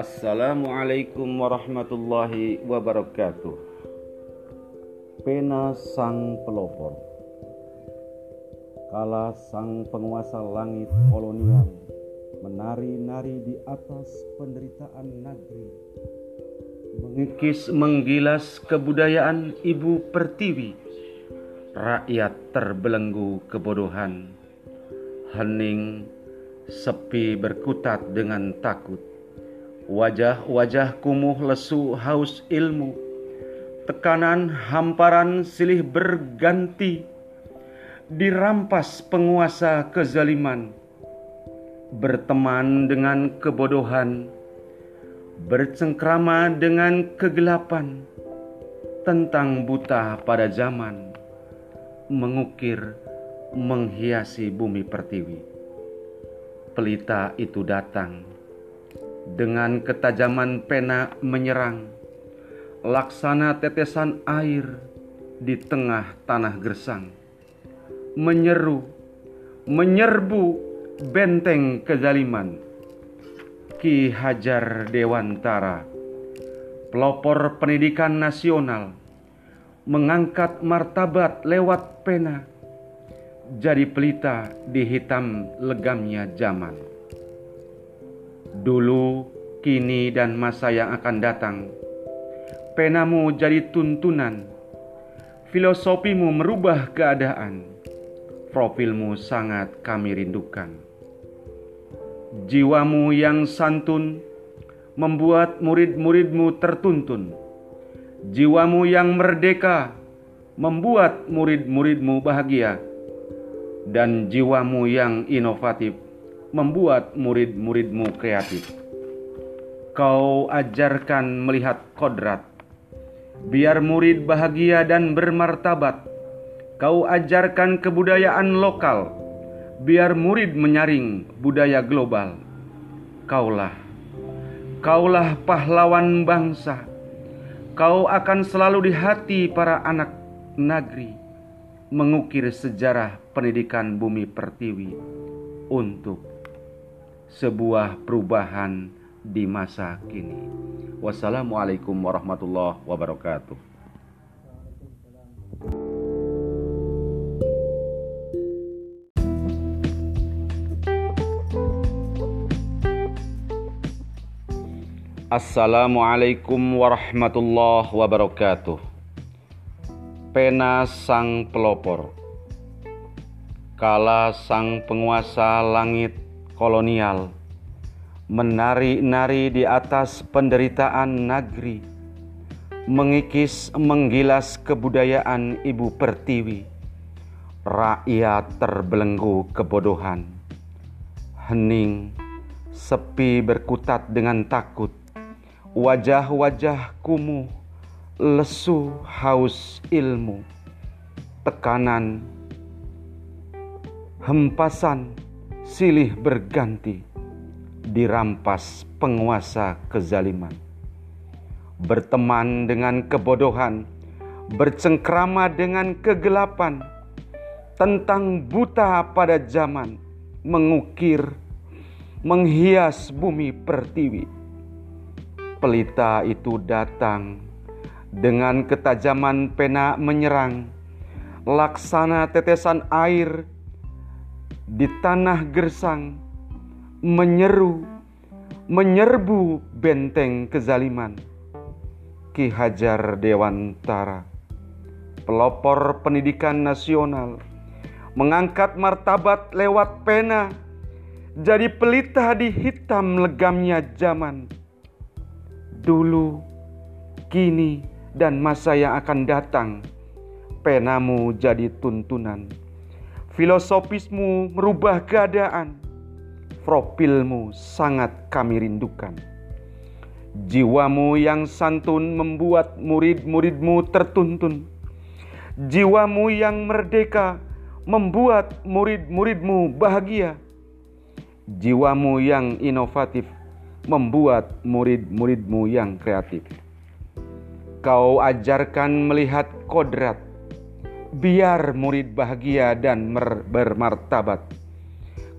Assalamualaikum warahmatullahi wabarakatuh. Pena sang pelopor. Kala sang penguasa langit kolonial menari-nari di atas penderitaan negeri. Mengikis menggilas kebudayaan ibu pertiwi. Rakyat terbelenggu kebodohan. Hening sepi berkutat dengan takut Wajah-wajah kumuh lesu haus ilmu, tekanan hamparan silih berganti, dirampas penguasa kezaliman, berteman dengan kebodohan, bercengkrama dengan kegelapan, tentang buta pada zaman, mengukir, menghiasi bumi pertiwi. Pelita itu datang dengan ketajaman pena menyerang, laksana tetesan air di tengah tanah gersang, menyeru, menyerbu benteng kezaliman. Ki Hajar Dewantara, pelopor pendidikan nasional, mengangkat martabat lewat pena, jadi pelita di hitam legamnya zaman dulu, kini, dan masa yang akan datang. Penamu jadi tuntunan, filosofimu merubah keadaan, profilmu sangat kami rindukan. Jiwamu yang santun membuat murid-muridmu tertuntun. Jiwamu yang merdeka membuat murid-muridmu bahagia. Dan jiwamu yang inovatif membuat murid-muridmu kreatif. Kau ajarkan melihat kodrat, biar murid bahagia dan bermartabat. Kau ajarkan kebudayaan lokal, biar murid menyaring budaya global. Kaulah, kaulah pahlawan bangsa. Kau akan selalu di hati para anak negeri, mengukir sejarah pendidikan bumi pertiwi untuk sebuah perubahan di masa kini. Wassalamualaikum warahmatullahi wabarakatuh. Assalamualaikum warahmatullahi wabarakatuh. Pena sang pelopor. Kala sang penguasa langit kolonial, menari-nari di atas penderitaan negeri, mengikis menggilas kebudayaan ibu pertiwi, rakyat terbelenggu kebodohan, hening, sepi berkutat dengan takut, wajah-wajah kumuh, lesu haus ilmu, tekanan, hempasan, silih berganti, dirampas penguasa kezaliman. Berteman dengan kebodohan, bercengkrama dengan kegelapan, tentang buta pada zaman, mengukir, menghias bumi pertiwi. Pelita itu datang dengan ketajaman pena menyerang, laksana tetesan air di tanah gersang menyeru, menyerbu benteng kezaliman. Ki Hajar Dewantara, pelopor pendidikan nasional, mengangkat martabat lewat pena, jadi pelita di hitam legamnya zaman. Dulu, kini, dan masa yang akan datang, penamu jadi tuntunan Filosofismu merubah keadaan. Profilmu sangat kami rindukan. Jiwamu yang santun membuat murid-muridmu tertuntun. Jiwamu yang merdeka membuat murid-muridmu bahagia. Jiwamu yang inovatif membuat murid-muridmu yang kreatif. Kau ajarkan melihat kodrat biar murid bahagia dan bermartabat.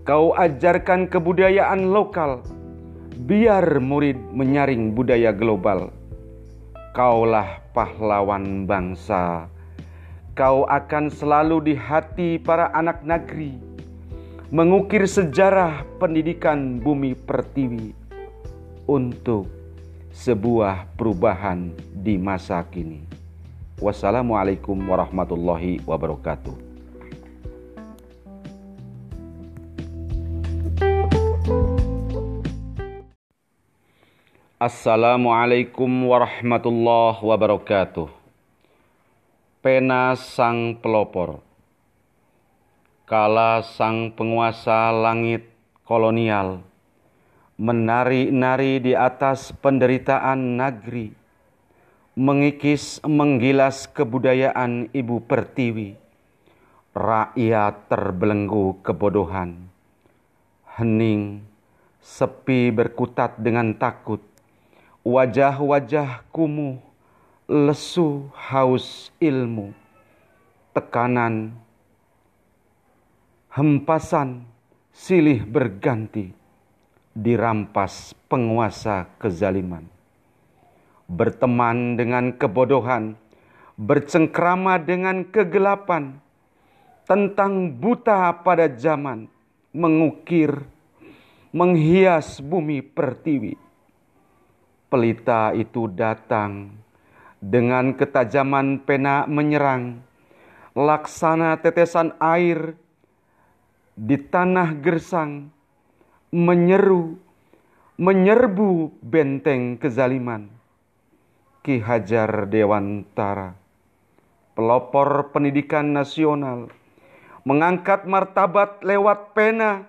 Kau ajarkan kebudayaan lokal, biar murid menyaring budaya global. Kaulah pahlawan bangsa, kau akan selalu di hati para anak negeri, mengukir sejarah pendidikan bumi pertiwi untuk sebuah perubahan di masa kini. Wassalamualaikum warahmatullahi wabarakatuh. Assalamualaikum warahmatullahi wabarakatuh. Pena sang pelopor. Kala sang penguasa langit kolonial menari-nari di atas penderitaan negeri, mengikis menggilas kebudayaan ibu pertiwi, rakyat terbelenggu kebodohan, hening, sepi berkutat dengan takut, Wajah-wajah kumuh, lesu haus ilmu, tekanan, hempasan, silih berganti, dirampas penguasa kezaliman. Berteman dengan kebodohan, bercengkrama dengan kegelapan, tentang buta pada zaman, mengukir, menghias bumi pertiwi pelita itu datang dengan ketajaman pena menyerang, laksana tetesan air di tanah gersang, menyeru, menyerbu benteng kezaliman. Ki Hajar Dewantara, pelopor pendidikan nasional, mengangkat martabat lewat pena,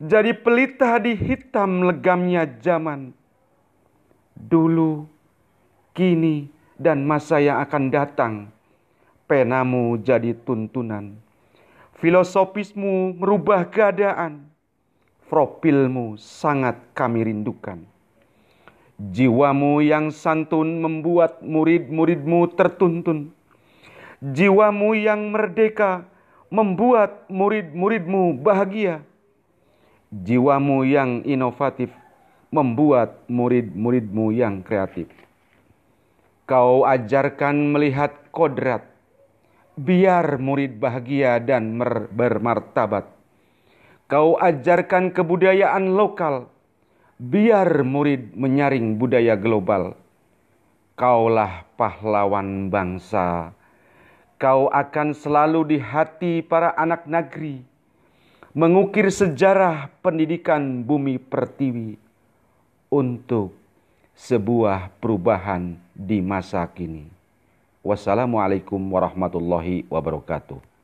jadi pelita di hitam legamnya zaman dulu, kini, dan masa yang akan datang. Penamu jadi tuntunan. Filosofismu merubah keadaan. Profilmu sangat kami rindukan. Jiwamu yang santun membuat murid-muridmu tertuntun. Jiwamu yang merdeka membuat murid-muridmu bahagia. Jiwamu yang inovatif membuat murid-muridmu yang kreatif. Kau ajarkan melihat kodrat, biar murid bahagia dan bermartabat. Kau ajarkan kebudayaan lokal, biar murid menyaring budaya global. Kaulah pahlawan bangsa, kau akan selalu di hati para anak negeri, mengukir sejarah pendidikan bumi pertiwi untuk sebuah perubahan di masa kini. Wassalamualaikum warahmatullahi wabarakatuh.